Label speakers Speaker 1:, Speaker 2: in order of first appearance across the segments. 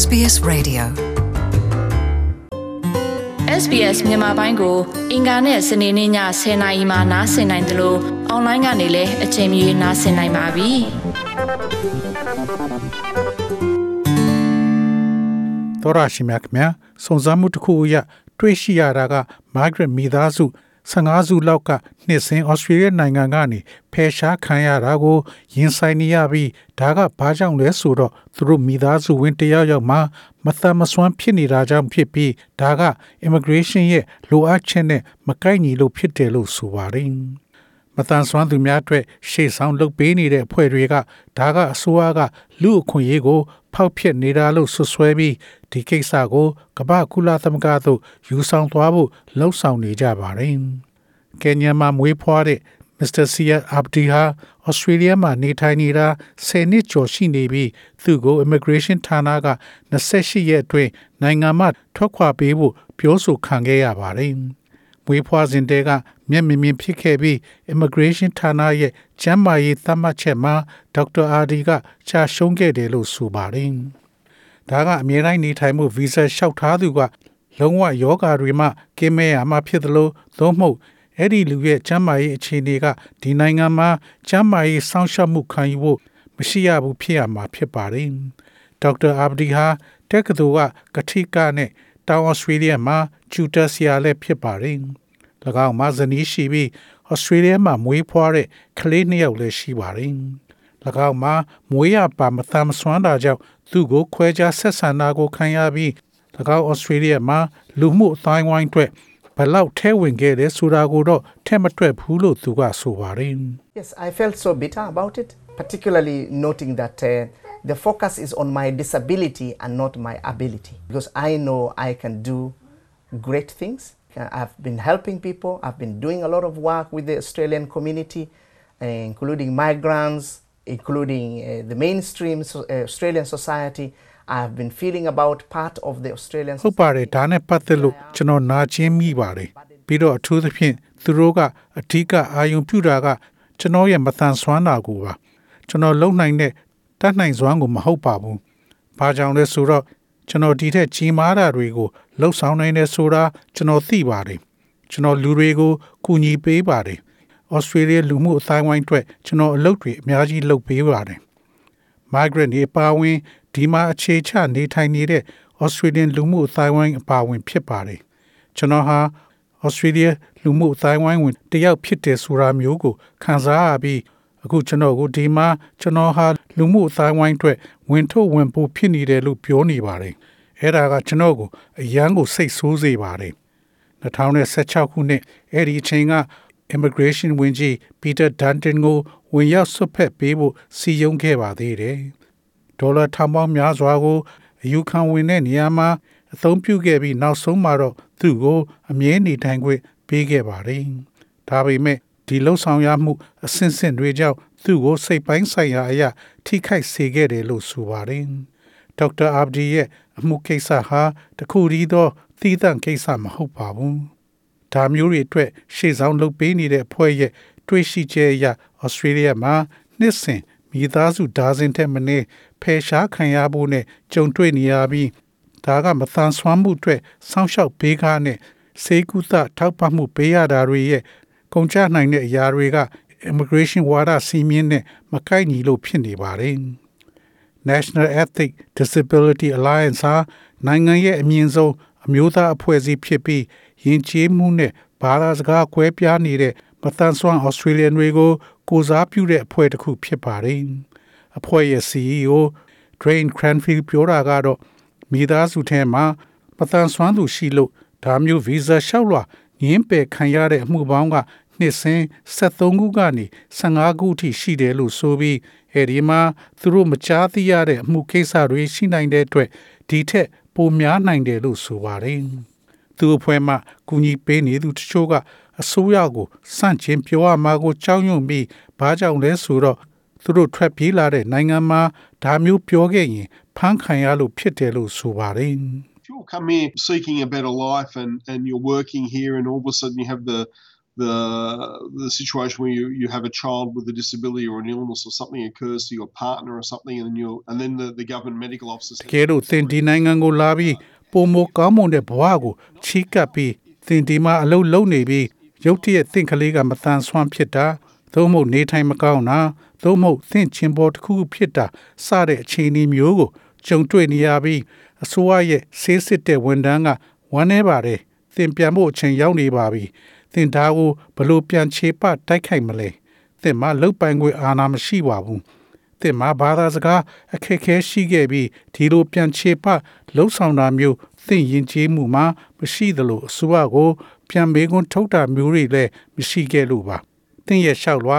Speaker 1: SBS Radio
Speaker 2: SBS မြန်မာပိုင်းကို အင်ကာနဲ့စနေနေ့ည10:00နာရီမှနားဆင်နိုင်တယ်လို့အွန်လိုင်းကနေလည်းအချိန်မီနားဆင်နိုင်ပါပြီ။
Speaker 3: သောရရှိမြခင်စုံစမ်းမှုတစ်ခုအရတွေ့ရှိရတာက Margaret မိသားစု 15စုလောက်ကနှစ်စဉ်ဩစတြေးလျနိုင်ငံကနေဖယ်ရှားခံရတာကိုရင်ဆိုင်နေရပြီးဒါကဘာကြောင့်လဲဆိုတော့သူတို့မိသားစုဝင်တယောက်ယောက်မှမသက်မစွမ်းဖြစ်နေတာကြောင့်ဖြစ်ပြီးဒါက immigration ရဲ့လိုအပ်ချက်နဲ့မကိုက်ညီလို့ဖြစ်တယ်လို့ဆိုပါတယ်မတန်ဆွမ်းသူများအတွက်ရှေ့ဆောင်လုပ်ပေးနေတဲ့အဖွဲ့တွေကဒါကအစိုးရကလူအခွင့်အရေးကို ဖောက်ဖျက်နေတာလို့ဆွဆွဲပြီးဒီကိစ္စကိုကမ္ဘာကုလသမဂ္ဂသို့ယူဆောင်သွားဖို့လှုံ့ဆော်နေကြပါတယ်။ကင်ညာမှာမွေးဖွားတဲ့ Mr. Sia Abdi ဟာ Australia မှာနေထိုင်နေတာ10နှစ်ကျော်ရှိနေပြီးသူ့ကို Immigration ဌာနက28ရက်အတွင်းနိုင်ငံမှထွက်ခွာပေးဖို့ပြောဆိုခံခဲ့ရပါတယ်။ မွေးဖွားစဉ်တည်းကမျက်မြင်မြင်ဖြစ်ခဲ့ပြီး Immigration ဌာနရဲ့ကျန်းမာရေးသတ်မှတ်ချက်မှာဒေါက်တာအာဒီကချရှုံးခဲ့တယ်လို့ဆိုပါတယ်။ဒါကအမြဲတမ်းနေထိုင်မှုဗီဇာလျှောက်ထားသူကလုံးဝယောဂါတွေမှကင်းမဲ့ရမှာဖြစ်သလိုသို့မဟုတ်အဲ့ဒီလူရဲ့ကျမ်းမာရေးအခြေအနေကဒီနိုင်ငံမှာကျမ်းမာရေးစောင့်ရှောက်မှုခံယူဖို့မရှိရဘူးဖြစ်ရမှာဖြစ်ပါတယ်။ဒေါက်တာအာဘဒီဟာတက္ကသိုလ်ကကတိကနဲ့ တောင်ဩစတြေးလျမှာကျူတာဆရာလည်းဖြစ်ပါတယ်။၎င်းမှာဇနီးရှိပြီးဩစတြေးလျမှာမွေးဖွားတဲ့ကလေးနှစ်ယောက်လည်းရှိပါတယ်။၎င်းမှာမွေးရပါမသမ်းစွမ်းတာကြောင့်သူ့ကိုခွဲခြားဆက်ဆံတာကိုခံရပြီး၎င်းဩစတြေးလျမှာလူမှုအတိုင်းဝိုင်းအတွက်ဘလောက်ထဲဝင်ခဲ့တယ်ဆိုတာကိုတော့ထဲမတွက်ဘူးလို့သူကဆိုပါတယ်
Speaker 4: Yes, I felt so bitter about it, particularly noting that uh, the focus is on my disability and not my ability because I know I can do great things. I've been helping people, I've been doing a lot of work with the Australian community, uh, including migrants, including uh, the mainstream so, uh, Australian society. I've been feeling about part of the Australian
Speaker 3: ဟုတ်ပါတယ်ဒါနဲ့ပတ်သက်လို့ကျွန်တော်နာကျင်မိပါတယ်ပြီးတော့အထူးသဖြင့်သူတို့ကအဓိကအာယုံပြုတာကကျွန်တော်ရဲ့မတန်ဆွမ်းတာကိုပါကျွန်တော်လုံနိုင်တဲ့ တတ်နိုင်စွမ်းကိုမဟုတ်ပါဘူးဘာကြောင့်လဲဆိုတော့ကျွန်တော်ဒီထက်ကြီးမားတာတွေကိုလှုပ်ဆောင်နိုင်တယ်ဆိုတာကျွန်တော်သိပါတယ်ကျွန်တော်လူတွေကိုကူညီပေးပါတယ်ဩစတြေးလျလူမှုအတိုင်းဝိုင်းအတွက်ကျွန်တော်အလုပ်တွေအများကြီးလုပ်ပေးပါတယ် migrant တွေပါဝင်ဒီမှာအခြေချနေထိုင်နေတဲ့ Australian လူမှုအတိုင်းဝိုင်းအပါဝင်ဖြစ်ပါတယ်ကျွန်တော်ဟာ Australia လူမှုအတိုင်းဝိုင်းဝင်တယောက်ဖြစ်တယ်ဆိုတာမျိုးကိုခံစားရပြီးအခုကျွန်တော်ကိုဒီမှာကျွန်တော်ဟာ လူမှုအတိုင်းဝိုင်းအတွက်ဝင်ထုတ်ဝင်ပို့ဖြစ်နေတယ်လို့ပြောနေပါတယ်အဲ့ဒါကကျွန်တော်ကိုအရန်ကိုစိတ်ဆိုးစေပါတယ်2016ခုနှစ်အဲ့ဒီအချိန်က immigration ဝန်ကြီး Peter Dutton ကိုဝင်ရောက်ဆွတ်ဖက်ပေးဖို့စီယုံခဲ့ပါသေးတယ်။ဒေါ်လာထောင်ပေါင်းများစွာကိုအယူခံဝင်တဲ့နေရာမှာအသုံးပြုခဲ့ပြီးနောက်ဆုံးမှာတော့သူ့ကိုအမြဲနေထိုင်ခွင့်ပေးခဲ့ပါတယ်။ဒါပေမဲ့ဒီလှုပ်ဆောင်ရမှုအဆင့်ဆင့်တွေကြောင့် သူ့ကိုစိတ်ပိုင်းဆိုင်ရာအရာထိခိုက်စေခဲ့တယ်လို့ဆိုပါတယ်။ဒေါက်တာအာဘဒီရဲ့အမှုကိစ္စဟာတခုတည်းသောသီးသန့်ကိစ္စမဟုတ်ပါဘူး။ဒါမျိုးတွေအတွက်ရှေ့ဆောင်လုပ်ပေးနေတဲ့အဖွဲ့ရဲ့တွေ့ရှိချက်အရဩစတြေးလျမှာနှစ်စဉ်မိသားစုဒါဇင်ထက်မနည်းဖယ်ရှားခံရဖို့နဲ့ကြုံတွေ့နေရပြီးဒါကမသန်စွမ်းမှုအတွက်စောင့်ရှောက်ပေးကားနဲ့စေကုသထောက်ပံ့မှုပေးရတာတွေရဲ့ကုန်ကျနိုင်တဲ့အရာတွေက immigration ဝါဒစီမင်းနဲ့မကိုက်ညီလို့ဖြစ်နေပါတယ်။ National Ethnic Disability Alliance ဟာနိုင်ငံရဲ့အမြင့်ဆုံးအမျိုးသားအဖွဲ့အစည်းဖြစ်ပြီးယဉ်ကျေးမှုနဲ့ဘာသာစကားကွဲပြားနေတဲ့မသန်စွမ်း Australian တွေကိုကိုစားပြုတဲ့အဖွဲ့တစ်ခုဖြစ်ပါတယ်။အဖွဲ့ရဲ့ CEO Drain Cranfield ပြောတာကတော့မိသားစုထဲမှာမတန်ဆွမ်းသူရှိလို့ဒါမျိုးဗီဇာလျှောက်လွှာငင်းပယ်ခံရတဲ့အမှုပေါင်းက နှစ်စဉ်73ခုကနေ15ခုအထိရှိတယ်လို့ဆိုပြီးအဲဒီမှာသူတို့မကြားသိရတဲ့အမှုကိစ္စတွေရှိနိုင်တဲ့အတွက်ဒီထက်ပိုများနိုင်တယ်လို့ဆိုပါတယ်။သူအဖွဲ့မှကူညီပေးနေသူတချို့ကအစိုးရကိုစန့်ကျင်ပြောရမှာကိုကြောက်ရွံ့ပြီးဘာကြောင့်လဲဆိုတော့သူတို့ထွက်ပြေးလာတဲ့နိုင်ငံမှာဒါမျိုးပြောခဲ့ရင်ဖမ်းခံရလို့ဖြစ်တယ်လို့ဆိုပါတယ်
Speaker 5: If you come here seeking a better life and, and you're working here and all of a sudden you have the
Speaker 1: the the situation where you, you have a child with a disability or an illness or something occurs to your partner or something and then you and then the, the government medical officer
Speaker 3: တ
Speaker 1: says,
Speaker 3: ကယ်လို့သင်ဒီနိုင်ငံကိုလာပြီးပုံမကောင်းမွန်တဲ့ဘဝကိုချီးကပ်ပြီးသင်ဒီမှာအလုပ်လုပ်နေပြီးရုတ်တရက်သင်ကလေးကမတန်ဆွမ်းဖြစ်တာသို့မဟုတ်နေထိုင်မကောင်းတာသို့မဟုတ်သင်ချင်းပေါ်တစ်ခုခုဖြစ်တာစတဲ့အခြေအနေမျိုးကိုကြုံတွေ့နေရပြီးအစိုးရရဲ့ဆေးစစ်တဲ့ဝန်ထမ်းကဝမ်းနေပါတယ်သင်ပြန်ဖို့အချိန်ရောက်နေပါပြီ သင်ဒါကိုဘယ်လို့ပြန်ခြေပတိုက်ခိုက်မလဲသင်မလုတ်ပိုင်ခွင့်အာဏာမရှိပါဘူးတင်မှာဘာသာစကားအခက်အခဲရှိခဲ့ပြီးဒီလိုပြန်ချေပလှုပ်ဆောင်တာမျိုးသင်ရင်ကျေးမှုမှာမရှိသလိုအစိုးရကို ပြန်မေးခွန်းထုတ်တာမျိုးတွေလည်းမရှိခဲ့လို့ပါသင်ရဲ့လျှောက်လွှာ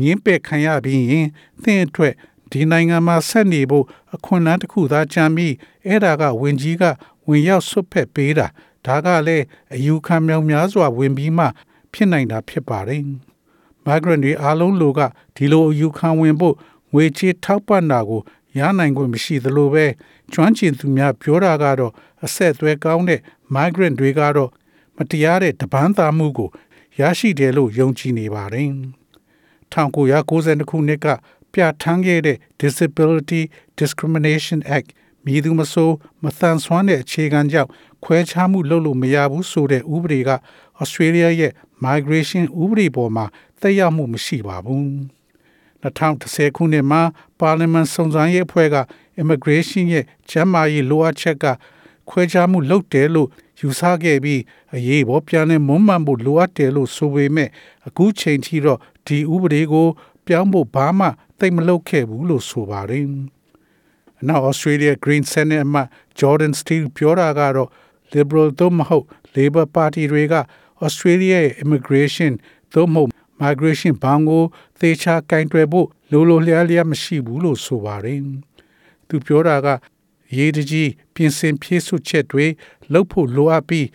Speaker 3: ညင်းပယ်ခံရပြီးရင်သင်အတွက်ဒီနိုင်ငံမှာဆက်နေဖို့အခွင့်အလမ်းတစ်ခုသာကြံပြီးအဲ့ဒါကဝင်ကြီးကဝင်ရောက်ဆွတ်ဖက်ပေးတာ ဒါကလည်းအယူခံမြောင်များစွာဝင်ပြီးမှ ဖြစ်နိုင်တာဖြစ်ပါတယ် migrant တွေအားလုံးလိုကဒီလိုအယူခံဝင်ဖို့ငွေချေးထောက်ပံ့တာကိုရနိုင်ခွင့်မရှိသလိုပဲကျွမ်းကျင်သူများပြောတာကတော့အဆက်အသွဲကောင်းတဲ့ migrant တွေကတော့မတရားတဲ့တပန်းသားမှုကို ရရှိတယ်လို့ယုံကြည်နေပါတယ်1992ခုနှစ်ကပြဋ္ဌာန်းခဲ့တဲ့ Disability Discrimination Act မည်သူမဆိုမတန်ဆွမ်းတဲ့အခြေခံကြောင့်ခွဲခြားမှုလုပ်လို့မရဘူးဆိုတဲ့ဥပဒေက Australia ရဲ့ migration ဥပဒေပေါ်မှာသက်ရောက်မှုမရှိပါဘူး2010ခုနှစ်မှာပါလီမန်စုံစမ်းရေးအဖွဲ့က immigration ရဲ့ကျန်းမာရေးလိုအပ်ချက်ကခွဲခြားမှုလုပ်တယ်လို့ယူဆခဲ့ပြီးအရေးပေါ်ပြန်လည်မွမ်းမံဖို့လိုအပ်တယ်လို့ဆိုပေမဲ့အခုချိန်ထိတော့ဒီဥပဒေကို ပြောင်းဖို့ဘာမှသိမလုပ်ခဲ့ဘူးလို့ဆိုပါတယ်။ Now Australia Green Senate အမတ် Jordan Steele ပြောတာကတော့ Liberal သို့မဟုတ် Labor Party တွေက Australia ရဲ့ immigration သို့မဟုတ် migration ဘောင်ကိုသေချာကင်တွယ်ဖို့လိုလိုလျားလျားမရှိဘူးလို့ဆိုပါတယ်။သူပြောတာကရေးတကြီးပြင်ဆင်ဖြည့်စွက်ချက်တွေလုပ်ဖို့လိုအပ်ပြီး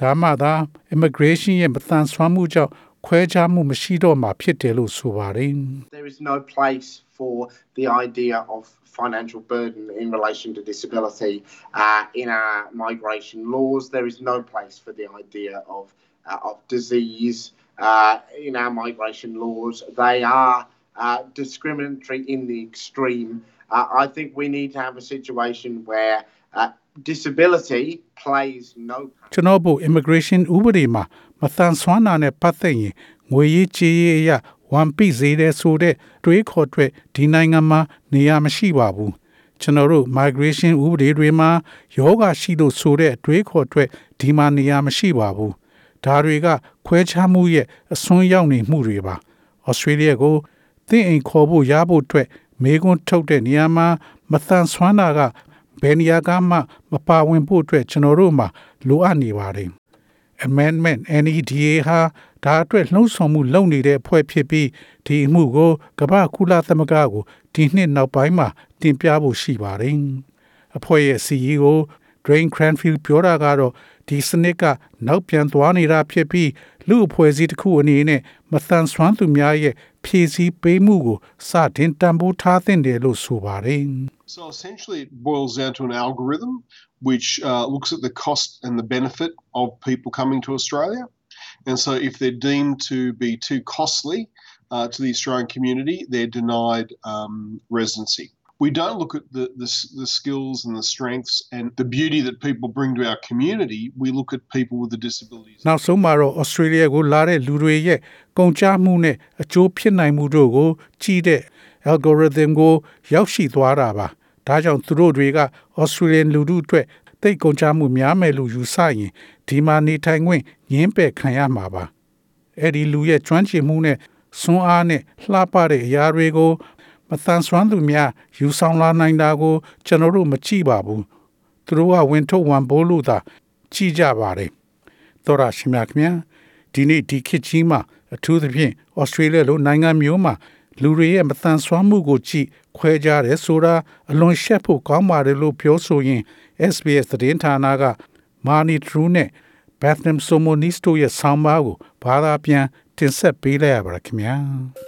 Speaker 3: ဒါမှသာ immigration ရဲ့မတန်ဆွမ်းမှုကြောင့် ခွဲခြားမှုမရှိတော့မှာဖြစ်တယ်လို့ဆိုပါတယ်။
Speaker 5: There is no place for the idea of financial burden in relation to disability uh, in our migration laws. There is no place for the idea of, uh, of disease uh, in our migration laws. They are uh, discriminatory in the extreme. Uh, I think we need to have a situation where uh, disability plays no part.
Speaker 3: ကျွန်တော်တို့ immigration ဥပဒေမှာ မတန်ဆွမ်းတာနဲ့ပတ်သက်ရင်ငွေရေးကြေးရေးအရဝန်ပိစေတဲ့ဆိုတဲ့တွေးခေါ်တွေဒီနိုင်ငံမှာနေရာမရှိပါဘူးကျွန်တော်တို့ migration ဥပဒေတွေမှာယောဂရှိလို့ဆိုတဲ့တွေးခေါ်တွေဒီမှာနေရာမရှိပါဘူးဒါတွေကခွဲခြားမှုရဲ့အစွန်းရောက်နေမှုတွေပါဩစတြေးလျကိုသင်အိမ်ခေါ်ဖို့ရဖို့အတွက်မေကွန်းထုတ်တဲ့နေရာမှာမတန်ဆွမ်းတာကဘယ်နေရာကမှမပါဝင်ဖို့အတွက်ကျွန်တော်တို့မှာလိုအပ်နေပါတယ် amendment NEDA ဟာဒါအတွက်လှုံ့ဆော်မှုလုပ်နေတဲ့အဖွဲ့ဖြစ်ပြီးဒီအမှုကိုကမ္ဘာကုလသမဂ္ဂကိုဒီနှစ်နောက်ပိုင်းမှာတင်ပြဖို့ရှိပါတယ်အဖွဲ့ရဲ့ CEO Drain Cranfield ပြောတာကတော့ဒီစနစ်ကနောက်ပြန်သွားနေတာဖြစ်ပြီး လူအဖွဲ့အစည်းတစ်ခုအနေနဲ့မတန်ဆွမ်းသူများရဲ့ဖြည့်ဆည်းပေးမှုကိုစတင်တံပိုးထားသင့်တယ်လို့ဆိုပါတယ်
Speaker 1: So essentially, it boils down to an algorithm which uh, looks at the cost and the benefit of people coming to Australia. And so, if they're deemed to be too costly uh, to the Australian community, they're denied um, residency. We don't look at the, the, s- the skills and the strengths and the beauty that people bring to our community. We look at people with the disabilities.
Speaker 3: နောက်ဆုံးမှာတော့ Australia ကိုလာတဲ့လူတွေရဲ့ကုန်ကျမှုနဲ့အကျိုးဖြစ်နိုင်မှုတို့ကိုကြည့်တဲ့ algorithm ကိုရောက်ရှိသွားတာပါဒါကြောင့်သူတို့တွေက Australian လူထုအတွက်တိတ်ကုန်ကျမှုများမယ်လို့ယူဆရင်ဒီမှာနေထိုင်ခွင့်ညှင်းပယ်ခံရမှာပါအဲ့ဒီလူရဲ့ကျွမ်းကျင်မှုနဲ့စွမ်းအားနဲ့လှပတဲ့အရာတွေကို မတန်ဆွမ်းသူများယူဆောင်လာနိုင်တာကို ကျွန်တော်တို့မကြည့်ပါဘူးသူတို့ကဝင်ထုတ်ဝန်ပိုးလို့သာကြည့်ကြပါတယ်တော်ရရှိမြခင်ဗျာဒီနေ့ဒီခေတ်ကြီးမှာအထူးသဖြင့်ဩစတြေးလျလိုနိုင်ငံမျိုးမှာလူတွေရဲ့မတန်ဆွမ်းမှုကိုကြည့်ခွဲခြားတယ်ဆိုတာအလွန်ရှက်ဖို့ကောင်းပါတယ်လို့ပြောဆိုရင် SBS သတင်းဌာနက Mani True နဲ့ Bethlehem Somonis တို့ရဲ့ဆောင်းပါးကိုဘာသာပြန်တင်ဆက်ပေးလိုက်ရပါရခင်ဗျာ